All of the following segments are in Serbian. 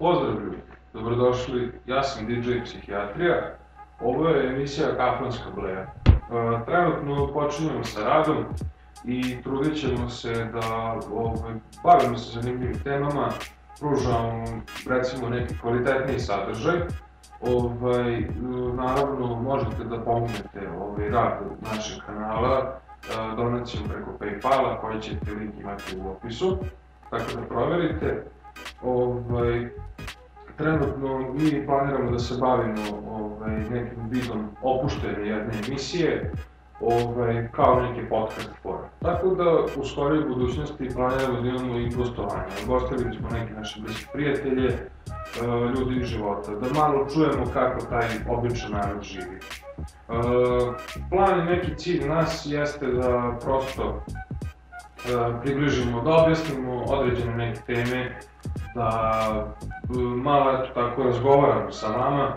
Pozdrav ljudi, dobrodošli, ja sam DJ Psihijatrija, ovo je emisija Kafanska bleja. E, trenutno počinjemo sa radom i trudit ćemo se da ovaj, bavimo se zanimljivim temama, pružamo recimo neki kvalitetniji sadržaj. Ovaj, naravno možete da pomognete ovaj, rad našeg kanala e, donacijom preko Paypala koji ćete link imati u opisu, tako da proverite. Ovaj, trenutno mi planiramo da se bavimo ovaj, nekim vidom opuštene jedne emisije, ovaj, kao neki podcast fora. Tako da u skorijoj budućnosti planiramo da imamo i gostovanje. Gostili smo neke naše bliske prijatelje, e, ljudi iz života, da malo čujemo kako taj običan narod živi. E, plan i neki cilj nas jeste da prosto e, približimo, da objasnimo određene neke teme da malo eto tako razgovaram sa vama,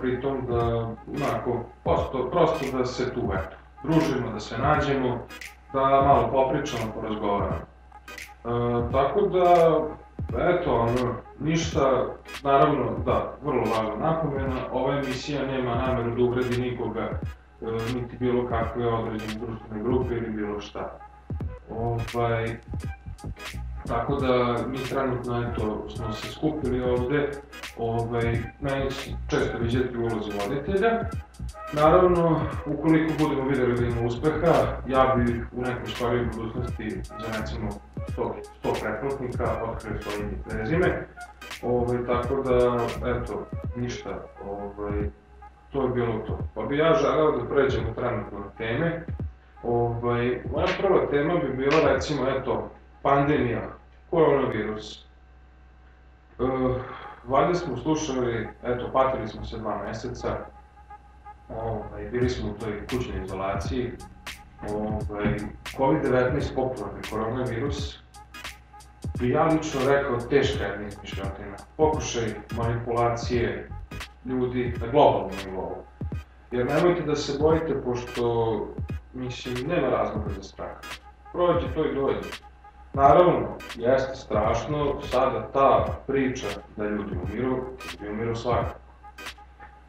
pritom da onako prosto, prosto da se tu eto, družimo, da se nađemo, da malo popričamo, porazgovaramo. E, tako da, eto, ono, ništa, naravno, da, vrlo važna napomena, ova emisija nema nameru da ugradi nikoga, e, niti bilo kakve određene društvene grupe ili bilo šta. Ovaj, Tako da mi trenutno eto, smo se skupili ovde, ovaj, meni često viđati u ulozi voditelja. Naravno, ukoliko budemo videli da ima uspeha, ja bi u nekoj skorijoj budućnosti za recimo 100, 100 pretplatnika otkrio svoje ime prezime. Ovaj, tako da, eto, ništa, ovaj, to je bilo to. Pa bi ja želeo da pređemo trenutno na teme. Ovaj, moja prva tema bi bila recimo, eto, pandemija, koronavirus. E, valjda smo slušali, eto, patili smo se dva meseca, ovaj, bili smo u toj kućnoj izolaciji, ovaj, COVID-19 popularni koronavirus, bi ja lično rekao teška jedna izmišljotina. Pokušaj manipulacije ljudi na globalnom nivou. Jer nemojte da se bojite, pošto, mislim, nema razloga za strah. Prođe to i dođe. Naravno, jeste strašno sada ta priča da ljudi umiru, ljudi umiru svakako.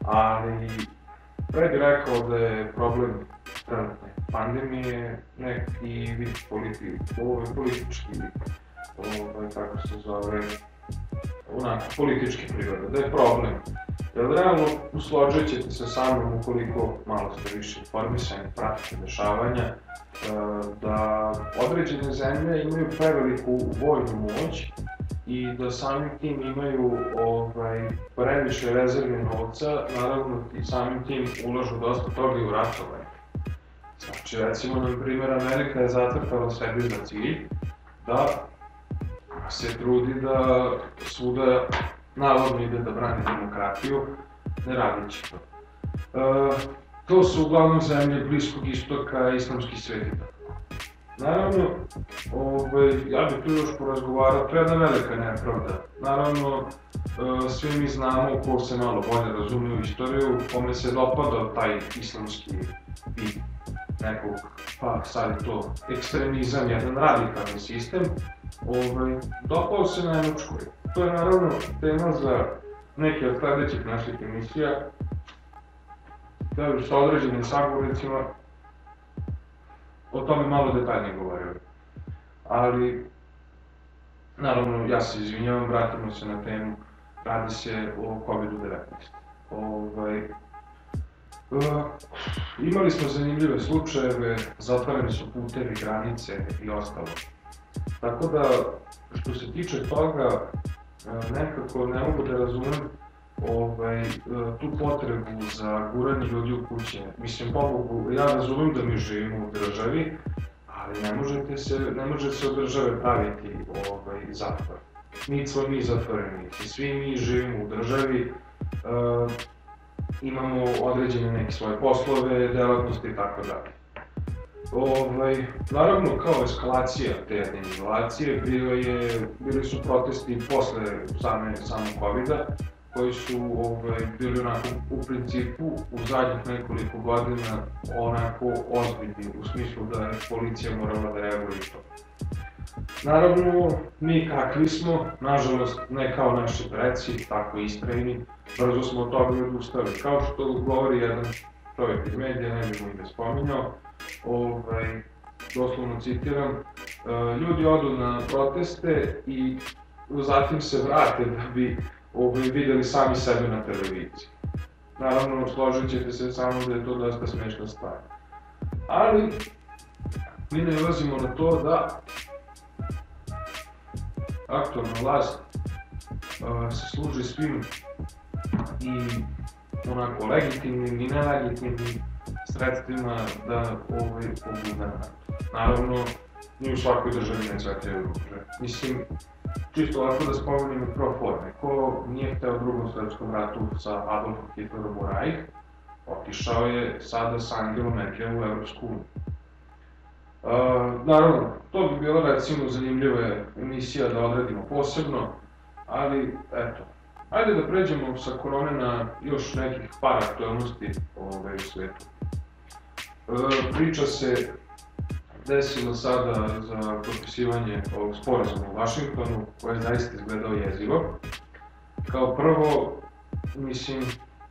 Ali, pre bih rekao da je problem trenutne pandemije neki vid politi, ovaj, politički, ovaj, kako se zove, onako, politički prirode, da je problem. Jer realno usložit ćete se sa mnom ukoliko malo ste više informisani, pratite dešavanja, e, da određene zemlje imaju preveliku vojnu moć i da samim tim imaju ovaj, previše rezervne novca, naravno i samim tim ulažu dosta toga i u ratovanje. Znači, recimo, na primjer, Amerika je zatrpala sebi za cilj da se trudi da svuda navodno ide da brani demokratiju, ne radići to. E, to su uglavnom zemlje Bliskog istoka, islamski svet. Naravno, ovaj, ja bih tu još porazgovarao, to je jedna velika nepravda. Naravno, e, svi mi znamo, ko se malo bolje razume u istoriju, kome se dopada taj islamski vid nekog, pa sad je to ekstremizam, jedan radikalni sistem, ovaj, dopao se Nemačkoj. To je naravno tema za neke od sledećih naših emisija, da bi sa određenim sagovornicima o tome malo detaljnije govorio. Ali, naravno, ja se izvinjavam, vratimo se na temu, radi se o COVID-19. Ovaj, Uh, imali smo zanimljive slučajeve, zatvoreni su putevi, granice i ostalo. Tako da, što se tiče toga, nekako ne mogu da razumem ovaj, e, tu potrebu za guranje ljudi u kuće. Mislim, pobogu, ja razumem da mi živimo u državi, ali ne možete se, ne može se od države praviti ovaj, zatvor. Mi smo mi zatvoreni, svi mi živimo u državi, uh, imamo određene neke svoje poslove, delatnosti i tako dalje. Ovaj, naravno, kao eskalacija te jedne izolacije, bilo je, bili su protesti posle same, samog COVID-a, koji su ovaj, bili onako u principu u zadnjih nekoliko godina onako ozbiljni, u smislu da je policija morala da reaguje i to. Naravno, mi kakvi smo, nažalost, ne kao naši preci, tako istrajni, brzo smo od toga odustali. Kao što govori jedan čovjek iz medija, ne bih mu ime spominjao, ovaj, doslovno citiram, e, ljudi odu na proteste i zatim se vrate da bi ovaj, videli sami sebe na televiziji. Naravno, složit ćete se samo da je to dosta smešna stvar. Ali, mi ne ulazimo na to da aktualna vlast uh, se služi svim i onako legitimnim i nelegitimnim sredstvima da ovaj pobuda Naravno, ni u svakoj državi ne cvetaju ruže. Mislim, čisto ovako da spomenem pro forme. Ko nije hteo u drugom svetskom ratu sa Adolfom Hitlerom u Rajh, otišao je sada sa Angelom Merkel u Evropsku uniju. Uh, naravno, to bi bila recimo zanimljiva emisija da odredimo posebno, ali eto, ajde da pređemo sa korone na još nekih par aktualnosti ovaj, u svetu. Uh, priča se desilo sada za potpisivanje ovog sporazuma u Vašingtonu, koje je zaista izgledao jezivo. Kao prvo, mislim,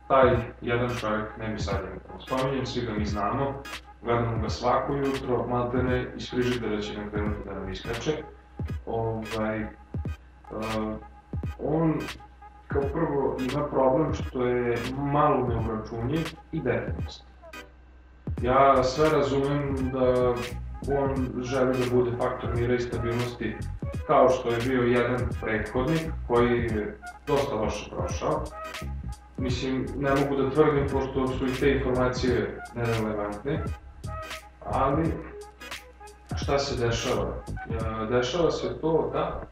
taj jedan čovjek, ne bi sad da spominjem, svi ga mi znamo, gledamo ga svako jutro, maltene iz frižidera će nam krenuti da nam iskače. Ovaj, uh, on kao prvo ima problem što je malo neuračunjiv i detaljnost. Ja sve razumem da on želi da bude faktor mira i stabilnosti kao što je bio jedan prethodnik koji je dosta loše prošao. Mislim, ne mogu da tvrdim pošto su i te informacije nerelevantne, ali šta se dešava? Dešava se to da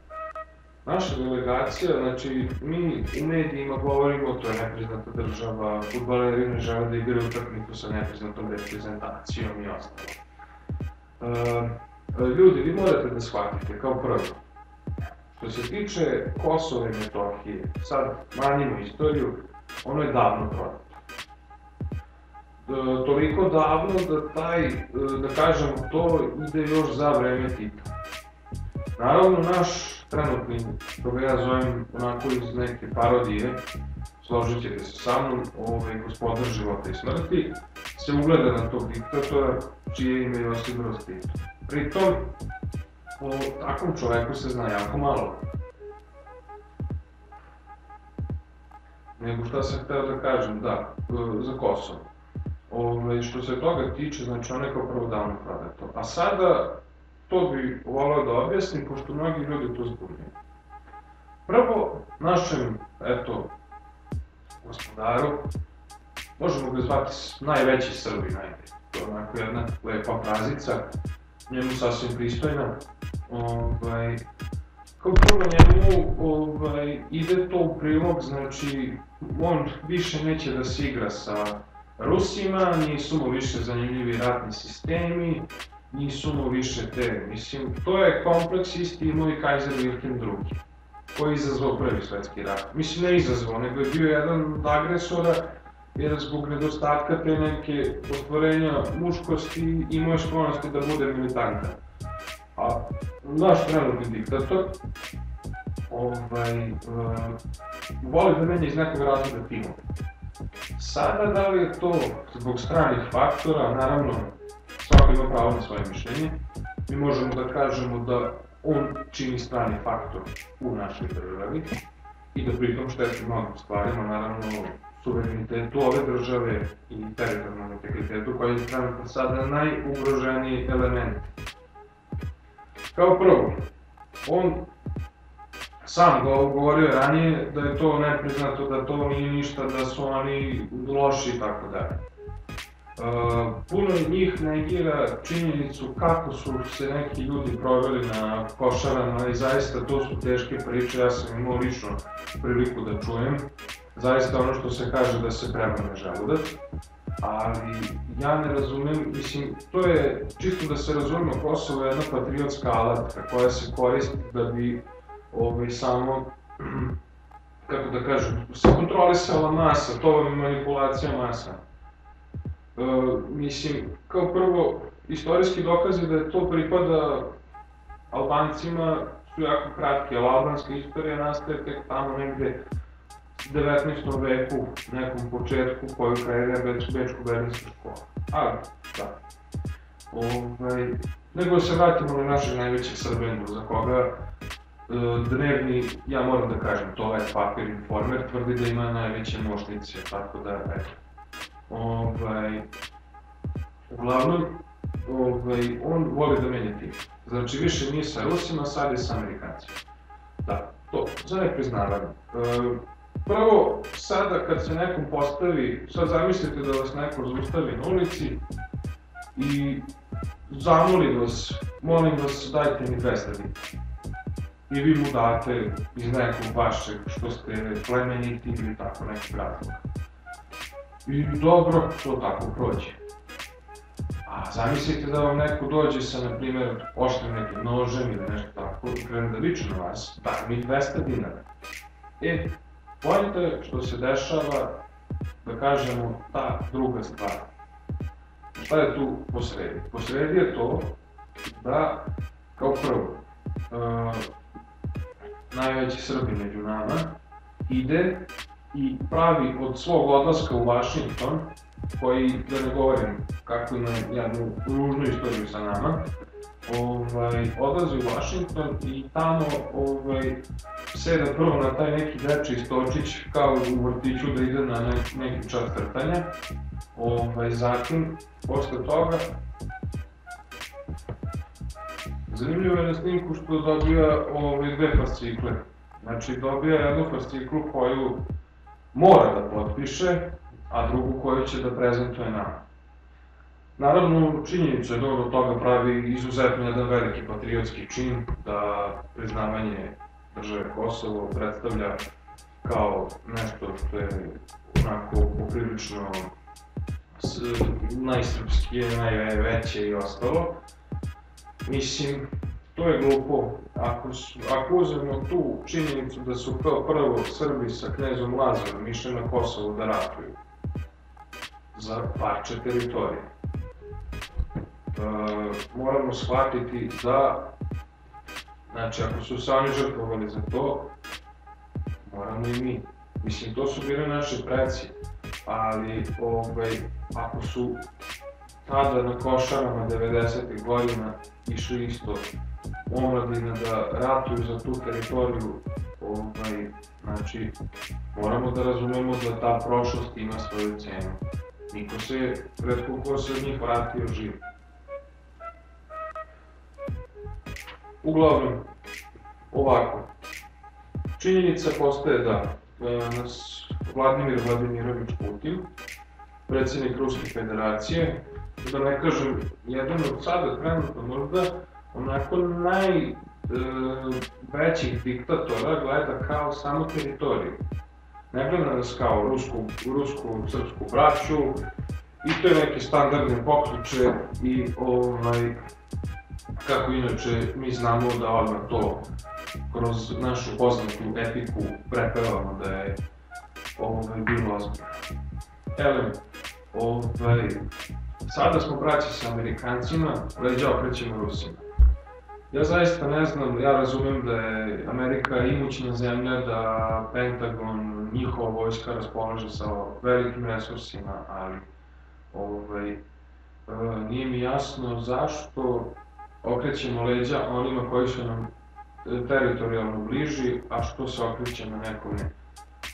naša delegacija, znači mi u medijima govorimo to je nepriznata država, futbaleri ne žele da igraju utakmicu sa nepriznatom reprezentacijom i ostalo. Uh, ljudi, vi morate da shvatite, kao prvo, što se tiče Kosova i Metohije, sad manjimo istoriju, ono je davno prodato. E, toliko davno da taj, e, da kažemo, to ide još za vreme Tita. Naravno, naš trenutni, što ga ja zovem onako iz neke parodije, složit ćete se sa mnom, ovaj, gospodar života i smrti, se ugleda na tog diktatora čije ime je Josip Broz Tito. Pritom, o takvom čoveku se zna jako malo. Nego šta sam hteo da kažem, da, za Kosovo. Ove, što se toga tiče, znači on je kao prvo davno prodato. A sada, to bi volao da objasnim, pošto mnogi ljudi to zbunjuju. Prvo, našem, eto, gospodaru, možemo ga zvati najveći Srbi, najde. To je onako jedna lepa frazica, njemu sasvim pristojna. Ovaj, kao prvo njemu ovaj, ide to u prilog, znači on više neće da se igra sa Rusima, nisu mu više zanimljivi ratni sistemi, nisu mu više te, mislim, to je kompleks isti imao i Kaiser Wilhelm II, koji je izazvao prvi svetski rat. Mislim, ne izazvao, nego je bio jedan od agresora, jer zbog nedostatka te neke ostvorenja muškosti imao je sklonosti da bude militantan. A naš trenutni diktator, ovaj, uh, voli da menja iz nekog razloga timove. Sada, da li je to zbog stranih faktora, naravno, svako ima pravo na svoje mišljenje, mi možemo da kažemo da on čini strani faktor u našoj državi i da pritom šteti mnogim stvarima, naravno suverenitetu ove države i teritorijalnom integritetu koji je trenutno sada najugroženiji element. Kao prvo, on sam go govorio ranije da je to nepriznato, da to nije ništa, da su oni loši i tako dalje. Puno njih negira činjenicu kako su se neki ljudi proveli na košarama i zaista to su teške priče, ja sam imao lično priliku da čujem. Zaista ono što se kaže da se prebrane želudac, ali ja ne razumem, mislim, to je čisto da se razumemo, Kosovo je jedna patriotska alatka koja se koristi da bi ovaj, samo, kako da kažem, se kontrolisala masa, to je manipulacija masa. E, mislim, kao prvo, istorijski dokazi da je to pripada Albancima su jako kratke, ali albanska istorija nastaje tek tamo negde 19. veku, nekom početku koju kreira Beč, Bečko-Berlinska škola. Ali, da. Ovaj, nego se vratimo na našeg najvećeg Srbendu, za koga e, dnevni, ja moram da kažem, to je papir informer, tvrdi da ima najveće mošnice, tako da, eto. Ovaj, uglavnom, ovaj, on voli da menja tim. Znači, više nije sa Rusima, sad je sa Amerikancima. Da, to, za nepriznavanje. E, prvo, sada kad se nekom postavi, sad zamislite da vas neko zaustavi na ulici i zamolim vas, molim vas, dajte mi 200 dinara. I vi mu date iz nekog vašeg, što ste plemeniti ili tako, nekog razloga. I dobro, to tako prođe. A zamislite da vam neko dođe sa, na primjer, oštrim nekim nožem ili nešto tako i krene da viče na vas, da mi 200 dinara. E, pojete što se dešava, da kažemo, ta druga stvar. Šta je tu posredi? Posredi je to da, kao prvo, uh, najveći Srbi među nama ide i pravi od svog odlaska u Washington, koji, da ne govorim kako ima jednu ružnu istoriju sa nama, ovaj, odlazi u Washington i tamo ovaj, seda prvo na taj neki deči stočić kao u vrtiću da ide na ne, neki čas trtanja. Ovaj, zatim, posle toga, zanimljivo je na snimku što dobija ovaj, dve fascikle. Znači, dobija jednu fasciklu koju mora da potpiše, a drugu koju će da prezentuje nama. Naravno, činjenica je od toga pravi izuzetno jedan veliki patriotski čin, da priznavanje države Kosovo predstavlja kao nešto što je onako poprilično najsrpskije, najveće i ostalo. Mislim, to je glupo. Ako, ako uzmemo tu činjenicu da su kao prvo Srbi sa knezom Lazarom išli na Kosovo da ratuju za parče teritorije, uh, moramo shvatiti da, znači ako su oni žrtvovali za to, moramo i mi. Mislim, to su bile naše preci, ali ovaj, ako su tada na košarama 90. godina išli isto omladina da ratuju za tu teritoriju, ovaj, znači moramo da razumemo da ta prošlost ima svoju cenu. Niko se, redko ko se od njih vratio živ. Uglavnom, ovako, činjenica postaje da e, nas Vladimir Vladimirović Putin, predsednik Ruske federacije, da ne kažem, jedan od sada trenutno možda onako naj e, diktatora gleda kao samo teritoriju. Ne gleda nas kao rusku, rusku, srpsku braću, i to je neki standardni poključe i ovaj, kako inače mi znamo da odmah to kroz našu poznatu epiku prepevamo da je ovaj, bilo ozbiljno. Elem, ovaj, sada smo braći sa Amerikancima, leđa okrećemo Rusima. Ja zaista ne znam, ja razumem da je Amerika imućna zemlja, da Pentagon, njihova vojska raspolaže sa velikim resursima, ali ovaj, e, nije mi jasno zašto okrećemo leđa onima koji su nam teritorijalno bliži, a što se okrećemo nekome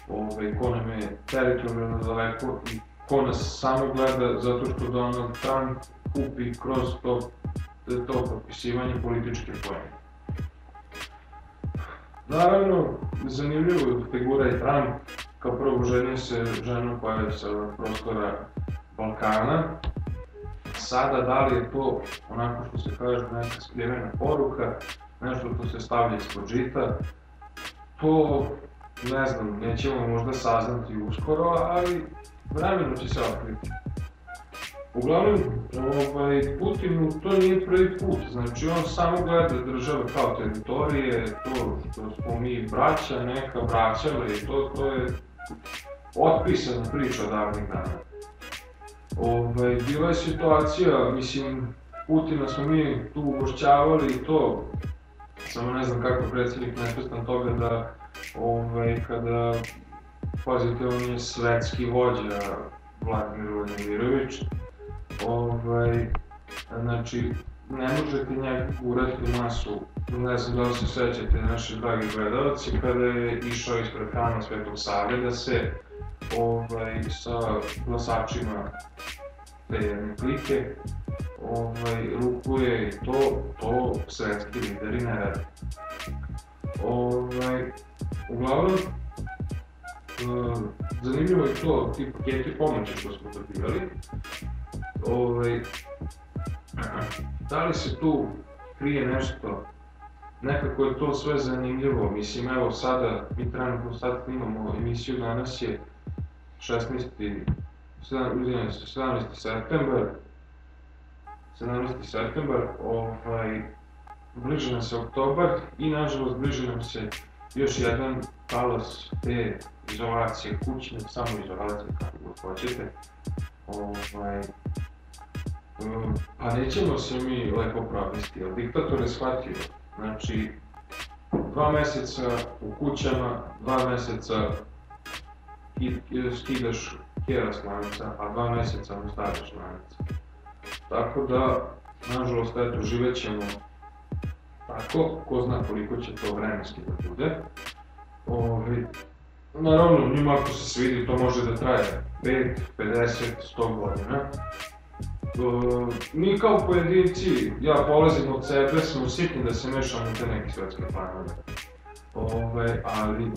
ovaj, ko nam je teritorijalno daleko i ko nas samo gleda zato što Donald Trump kupi kroz to, to potpisivanje političke pojene. Naravno, zanimljivo figura je Trump, kao prvo ženio se ženom koja je sa prostora Balkana, Sada, da li je to, onako što se kaže, neka skrivena poruka, nešto što se stavlja ispod žita, to, ne znam, nećemo možda saznati uskoro, ali vremenu će se otkriti. Uglavnom, ovaj, Putinu to nije prvi put, znači on samo gleda države kao teritorije, to što smo mi braća, neka braćali, to, to je otpisana priča davnih dana. Ovaj, bila je situacija, mislim, Putina smo mi tu ugošćavali i to, Samo ne znam kako predsjednik nesvestan toga da ovaj, kada, pazite, on je svetski vođa Vladimir Vladimirović, ovaj, znači, ne možete njega gurati masu, ne znam da li se sećate naši dragi gledalci, kada je išao ispred hrana Svetog Save da se ovaj, sa glasačima te jedne klike ovaj, rukuje i to, to svetski lideri ne rade. Ovaj, uglavnom, uh, zanimljivo je to, ti paketi pomoći što smo dobivali. Ovaj, da li se tu krije nešto, nekako je to sve zanimljivo, mislim evo sada, mi trenutno sad imamo emisiju, danas je 16. 17. september, 17. septembar, ovaj, bliže nam se oktobar i nažalost bliže nam se još jedan talas te izolacije kućne, samo izolacije kako god hoćete. Ovaj, pa nećemo se mi lepo provesti, ali diktator je shvatio. Znači, dva meseca u kućama, dva meseca skidaš kjera slanca, a dva meseca mu staviš lanac. Tako da, nažalost, eto, živet ćemo tako, ko zna koliko će to vremenski da bude. Ovi, naravno, njima ako se svidi, to može da traje 5, 50, 100 godina. E, mi kao pojedinci, ja polazim od sebe, smo sitni da se mešamo u te neke svetske planove. Ove, ali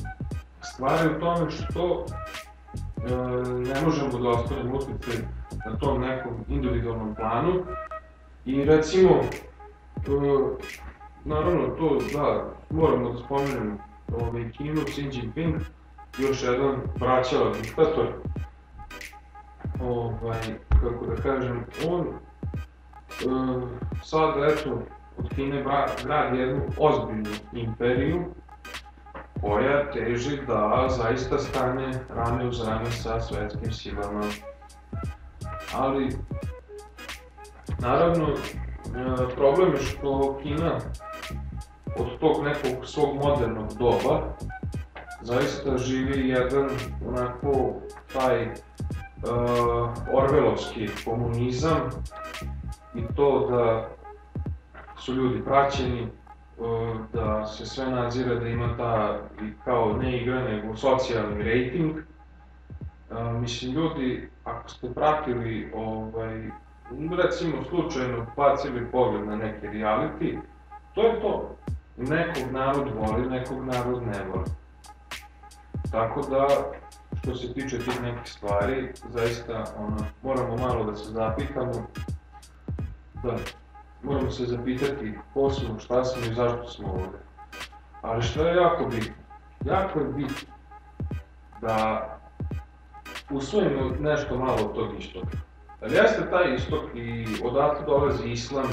stvar je u tome što e, ne možemo da ostavimo utjecaj na tom nekom individualnom planu i recimo e, naravno to da moramo da spomenemo ovaj, Kinu, Xi Jinping, još jedan braćala diktator, ovaj, kako da kažem, on e, sad eto od Kine gradi jednu ozbiljnu imperiju koja teži da zaista stane rame uz rame sa svetskim silama. Ali, naravno, e, problem je što Kina od tog nekog svog modernog doba zaista živi jedan onako taj uh, orvelovski komunizam i to da su ljudi praćeni, uh, da se sve nadzira da ima ta kao ne igra nego socijalni rating. Uh, mislim ljudi, ako ste pratili ovaj, recimo slučajno bacili pogled na neke reality, to je to. Nekog narod voli, nekog narod ne voli. Tako da, što se tiče tih nekih stvari, zaista ono, moramo malo da se zapitamo, da, moramo se zapitati ko smo, šta smo i zašto smo ovde. Ali što je jako bitno? Jako je bitno da usvojimo nešto malo od tog istoka. Ali jeste taj istok i odatle dolazi islam,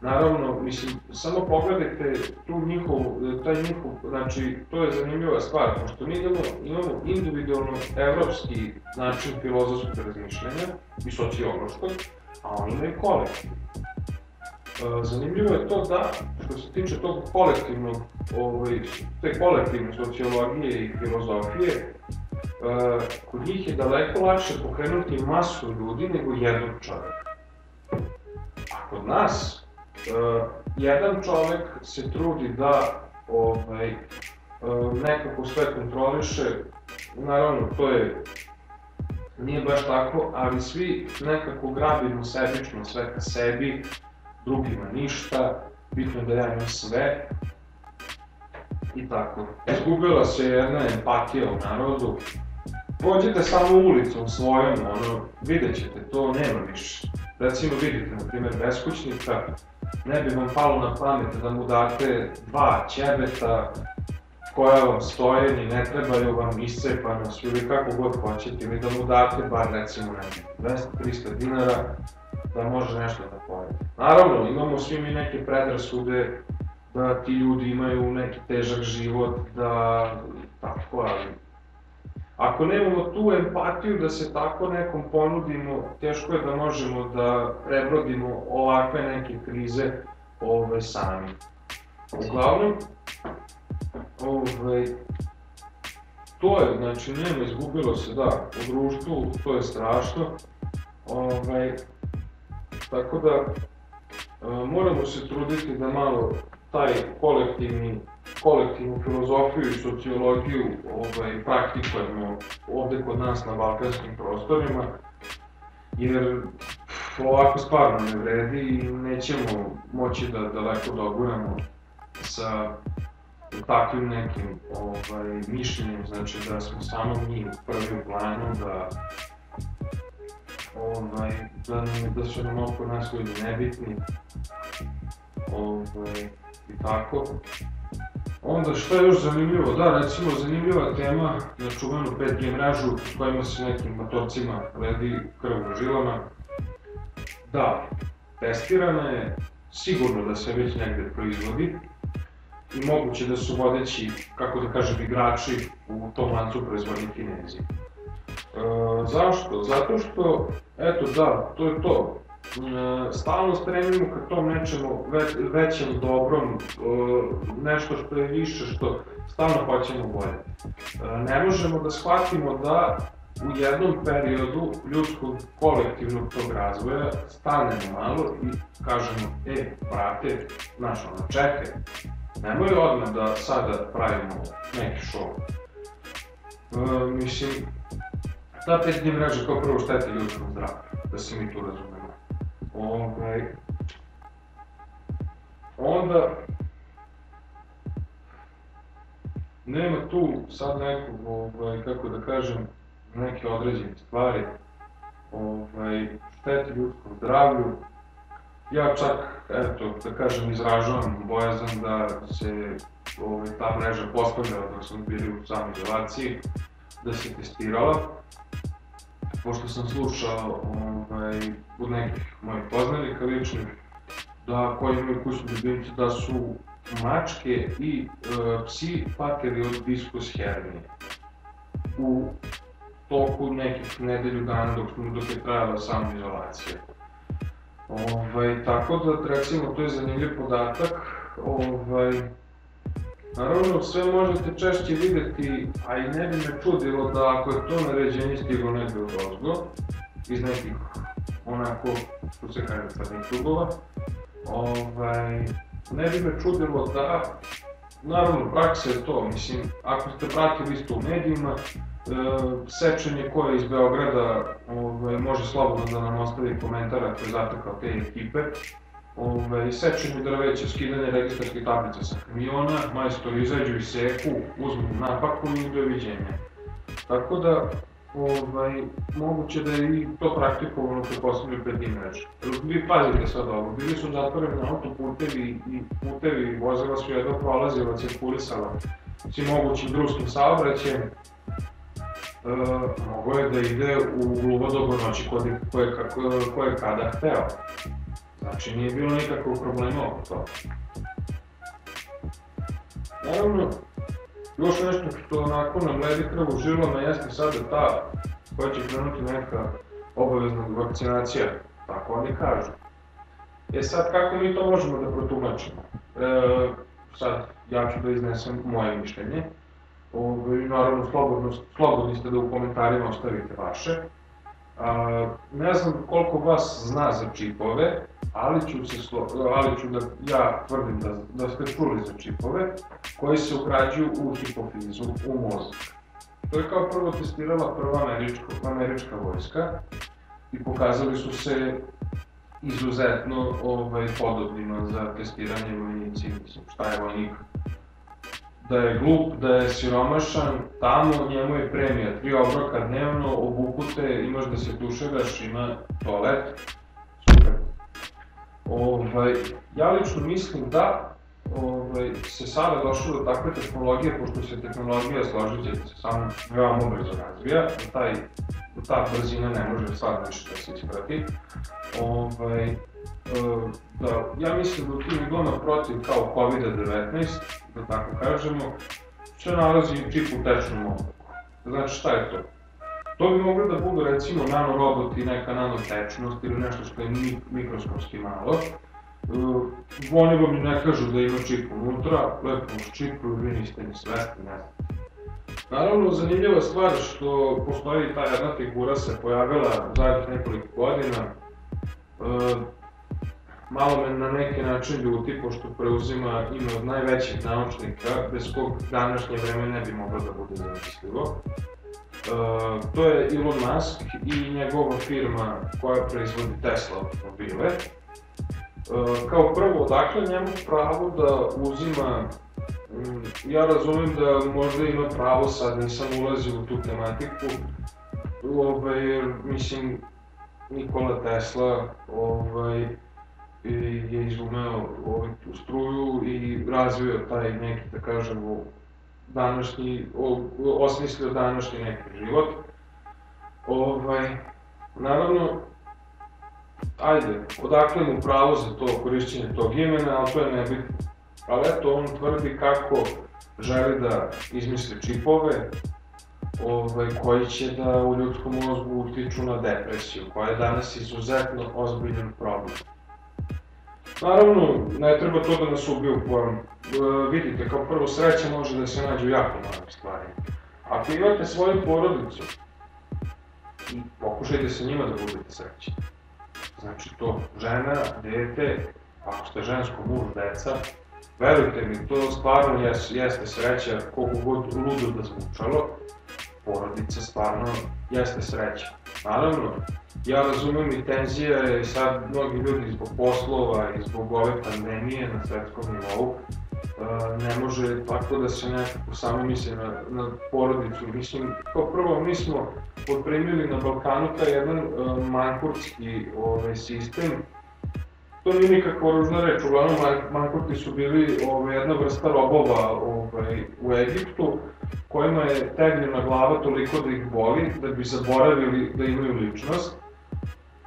Naravno, mislim, samo pogledajte tu njihov, taj njihov, znači, to je zanimljiva stvar, pošto mi imamo, imamo individualno evropski način filozofskog razmišljanja i sociološkog, a oni imaju kolektiv. E, zanimljivo je to da, što se tiče tog kolektivnog, ovaj, te kolektivne sociologije i filozofije, e, kod njih je daleko lakše pokrenuti masu ljudi nego jednog čoveka. A kod nas, jedan čovek se trudi da ovaj, uh, nekako sve kontroliše, naravno to je nije baš tako, ali svi nekako grabimo sebično sve ka sebi, drugima ništa, bitno da ja imam sve, i tako. Izgubila se jedna empatija u narodu, Pođite samo ulicom svojom, ono, vidjet ćete, to nema više. Recimo vidite, na primjer, beskućnika, ne bi vam palo na pamet da mu date dva ćebeta koja vam stoje, ni ne trebaju vam iscepanost ili kako god hoćete, ili da mu date bar recimo ne 200-300 dinara da može nešto da pojede. Naravno, imamo svi mi neke predrasude da ti ljudi imaju neki težak život, da tako, ali Ako nemamo tu empatiju da se tako nekom ponudimo, teško je da možemo da prebrodimo ovakve neke krize ove, sami. Uglavnom, ovaj, to je, znači, njemu izgubilo se, da, u društvu, to je strašno. Ovaj, tako da, e, moramo se truditi da malo taj kolektivni, kolektivnu filozofiju i sociologiju ovaj, praktikujemo ovde kod nas na balkanskim prostorima, jer ovako stvarno ne vredi i nećemo moći da daleko doguramo sa takvim nekim ovaj, mišljenjem, znači da smo samo mi prvi u planu, da ovaj, da, da su nam oko nas ljudi nebitni, ovaj, i tako. Onda što je još zanimljivo, da recimo zanimljiva tema na čuvenu 5G mrežu kojima se nekim motorcima ledi krv u žilama. Da, testirana je, sigurno da se već negde proizvodi i moguće da su vodeći, kako da kažem, igrači u tom lancu proizvodnje kinezi. E, zašto? Zato što, eto da, to je to. E, stalno stremimo ka tom nečemu ve, većem dobrom, e, nešto što je više, što stalno hoćemo bolje. E, ne možemo da shvatimo da u jednom periodu ljudskog kolektivnog tog razvoja stanemo malo i kažemo, e, brate, znaš, ono, čekaj, nemoj odmah da sada pravimo neki show. Mislim, ta 5G mreža kao prvo šteti ljudskom zdravlju, da se mi tu razumemo. Ovaj, onda, nema tu sad nekog, ovaj, kako da kažem, neke određene stvari, ovaj, šteti ljudskom zdravlju. Ja čak, eto, da kažem, izražavam bojazan da se ovaj, ta mreža postavljala dok smo bili u izolaciji, da se testirala, pošto sam slušao ovaj, od nekih mojih poznanika ličnih, da koji imaju kućnu ljubimcu, da su mačke i e, psi patili od diskus hernije u toku nekih nedelju dana dok, dok je trajala sama izolacija. Ovaj, tako da, recimo, to je zanimljiv podatak. Ovaj, Naravno, sve možete češće videti, a i ne bi me čudilo da ako je to naređenje stiglo negde od ozgo, iz nekih, onako, što se kaže, crnih klubova, ovaj, ne bi me čudilo da, naravno, praksa je to, mislim, ako ste pratili isto u medijima, e, sečenje koje iz Beograda ovaj, može slobodno da nam ostavi komentar ako je zatekao te ekipe, Ove, sečenje drveća, skidanje registarskih tablica sa kamiona, majstori izađu i seku, uzmu napaku i doviđenja. Tako da, ovaj, moguće da je i to praktikovano pre poslednje pet mreže. Vi pazite sad ovo, bili su zatvoreni na autoputevi i putevi, vozila su jedno prolazila, cirkulisala svi mogućim drugim saobraćajem. E, mogo je da ide u glubo dobu noći koje, koje, koje kada hteo. Znači nije bilo nikakvog problema oko toga. Naravno, još nešto što onako nam ledi krv u žilama jeste sada ta koja će krenuti neka obavezna vakcinacija, tako oni kažu. E sad, kako mi to možemo da protumačimo? E, sad, ja ću da iznesem moje mišljenje. Ove, naravno, slobodno, slobodni ste da u komentarima ostavite vaše. A, ne znam koliko vas zna za čipove, ali ću, se slo, ali ću da ja tvrdim da, da ste čuli za čipove koji se ugrađuju u hipofizu, u mozak. To je kao prvo testirala prva američka, američka vojska i pokazali su se izuzetno ovaj, podobnima za testiranje vojnici, mislim, šta je vojnik da je glup, da je siromašan, tamo njemu je premija, tri obroka dnevno, obukute, imaš da se tušegaš, ima toalet, super. Ovaj, ja lično mislim da ovaj, se sada došlo do takve tehnologije, pošto se tehnologija, složit ćete se samo, veoma brzo razvija, da taj, ta brzina ne može sad više da se isprati. Ovaj, E, da, ja mislim da u tim protiv kao COVID-19, da tako kažemo, se nalazi čip u tečnom oblaku. Znači šta je to? To bi mogli da budu recimo nanoroboti, neka nanotečnost ili nešto što je mikroskopski malo. Uh, oni vam ne kažu da ima čip unutra, lepo uz čip, vi niste ni svesni, ne znam. Naravno, zanimljiva stvar što postoji ta jedna figura se pojavila zadnjih nekoliko godina. E, malo me na neki način ljuti, pošto preuzima ime od najvećih naučnika, bez kog današnje vreme ne bi moglo da bude zamislivo. E, to je Elon Musk i njegova firma koja proizvodi Tesla automobile. E, kao prvo, odakle njemu pravo da uzima Mm, ja razumem da možda ima pravo, sad nisam ulazio u tu tematiku, ovaj, jer mislim Nikola Tesla ovaj, je izumeo ovaj, tu struju i razvio taj neki, da kažemo, današnji, osmislio današnji neki život. Ovaj, naravno, ajde, odakle mu pravo za to korišćenje tog imena, ali to je nebitno ali eto, on tvrdi kako želi da izmisli čipove ovaj, koji će da u ljudskom mozgu utiču na depresiju, koja je danas izuzetno ozbiljan problem. Naravno, ne treba to da nas ubije u pojem. E, vidite, kao prvo sreća može da se nađe u jako malim stvarima. Ako imate svoju porodicu, pokušajte sa njima da budete srećni. Znači to, žena, dete, ako ste žensko, muž, deca, Verujte mi, to stvarno jes, jeste sreća, koliko god ludo da zvučalo, porodica stvarno jeste sreća. Naravno, ja razumem i tenzija i sad mnogi ljudi zbog poslova i zbog ove pandemije na svetskom nivou Uh, ne može tako da se nekako samo misli na, na porodicu. Mislim, kao prvo, mi smo potpremili na Balkanu taj jedan uh, mankurski ovaj, sistem. To nije nikakva ružna reč, uglavnom mankurti su bili ovaj, jedna vrsta robova ovaj, u Egiptu, kojima je tegnjena glava toliko da ih boli, da bi zaboravili da imaju ličnost.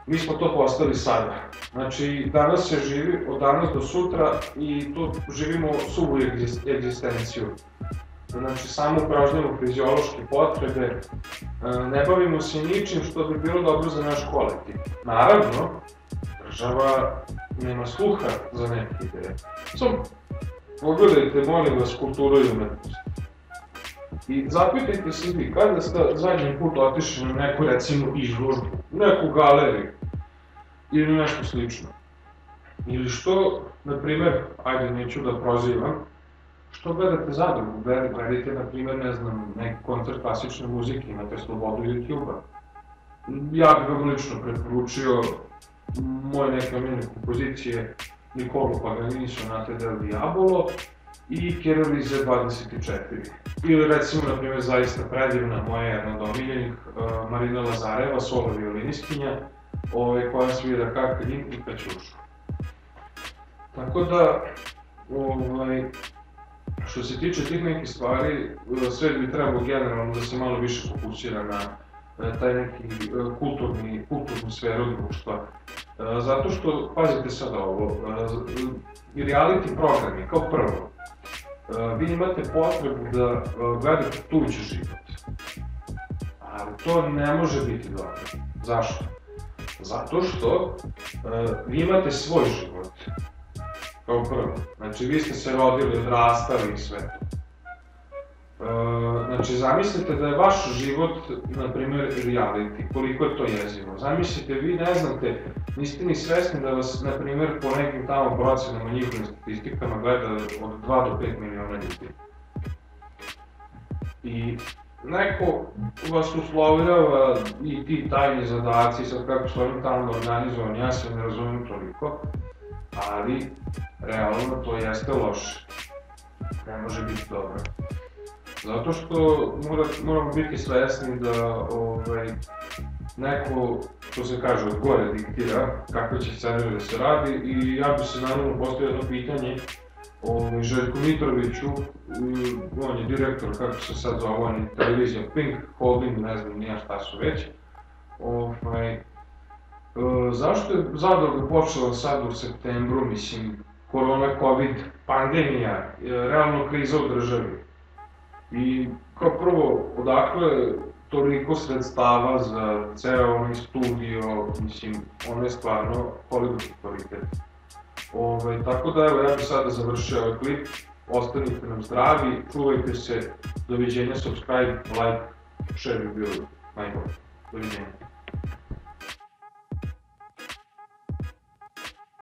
Mi smo to postali sada. Znači, danas se živi od danas do sutra i tu živimo suvu egzistenciju. Znači, samo upražnjamo fiziološke potrebe, e, ne bavimo se ničim što bi bilo dobro za naš kolektiv. Naravno, država nema sluha za neke ideje. Samo pogledajte, molim vas, kulturu i umetnost. I zapitajte se vi, kada ste zadnji put otišli na neku, recimo, izložbu, neku galeriju, ili nešto slično. Ili što, na primer, ajde, neću da prozivam, što gledate zadrugu, gledate, na primer, ne znam, neki koncert klasične muzike, imate slobodu YouTube-a. Ja bih vam lično preporučio moje neke omiljene kompozicije Nikolu Paganini sonate del Diabolo i Kerolize 24. Ili recimo, na primjer, zaista predivna moja jedna od omiljenih, uh, Marina Lazareva, solo violiniskinja, ovaj, koja svira Kakalin i Pećušu. Tako da, ovaj, što se tiče tih nekih stvari, sve bi trebalo generalno da se malo više fokusira na E, taj neki e, kulturni, kulturnu sferu društva. E, zato što, pazite sad ovo, reality programi, kao prvo, vi imate potrebu da gledate tuđi život. Ali to ne može biti dobro. Zašto? Zato što vi imate svoj život. Kao prvo. Znači, vi ste se rodili, odrastali i sve to. Uh, znači, zamislite da je vaš život, na primjer, reality, koliko je to jezivo. Zamislite, vi ne znate, niste ni svesni da vas, na primjer, po nekim tamo procenama njihovim statistikama gleda od 2 do 5 miliona ljudi. I neko vas uslovljava i ti tajni zadaci, sad kako su oni tamo organizovani, ja se ne razumem toliko, ali realno to jeste loše. Ne može biti dobro. Zato što mora, moramo biti svesni da ovaj, neko, što se kaže, od gore diktira kako će scenarij da se radi i ja bi se naravno postavio jedno pitanje ovaj, Željko Mitroviću, on je direktor, kako se sad zove, on je televizija Pink Holding, ne znam nija šta su već. Ovaj, e, zašto je zadruga počela sad u septembru, mislim, korona, covid, pandemija, realno kriza u državi. I kao prvo, odakle toliko sredstava za ceo onaj studio, mislim, ono je stvarno hollywoodski kvalitet. Ovaj, tako da evo ja bih sada završio ovaj klip, ostanite nam zdravi, čuvajte se, doviđenja, subscribe, like, share bi bilo najbolje. Doviđenja.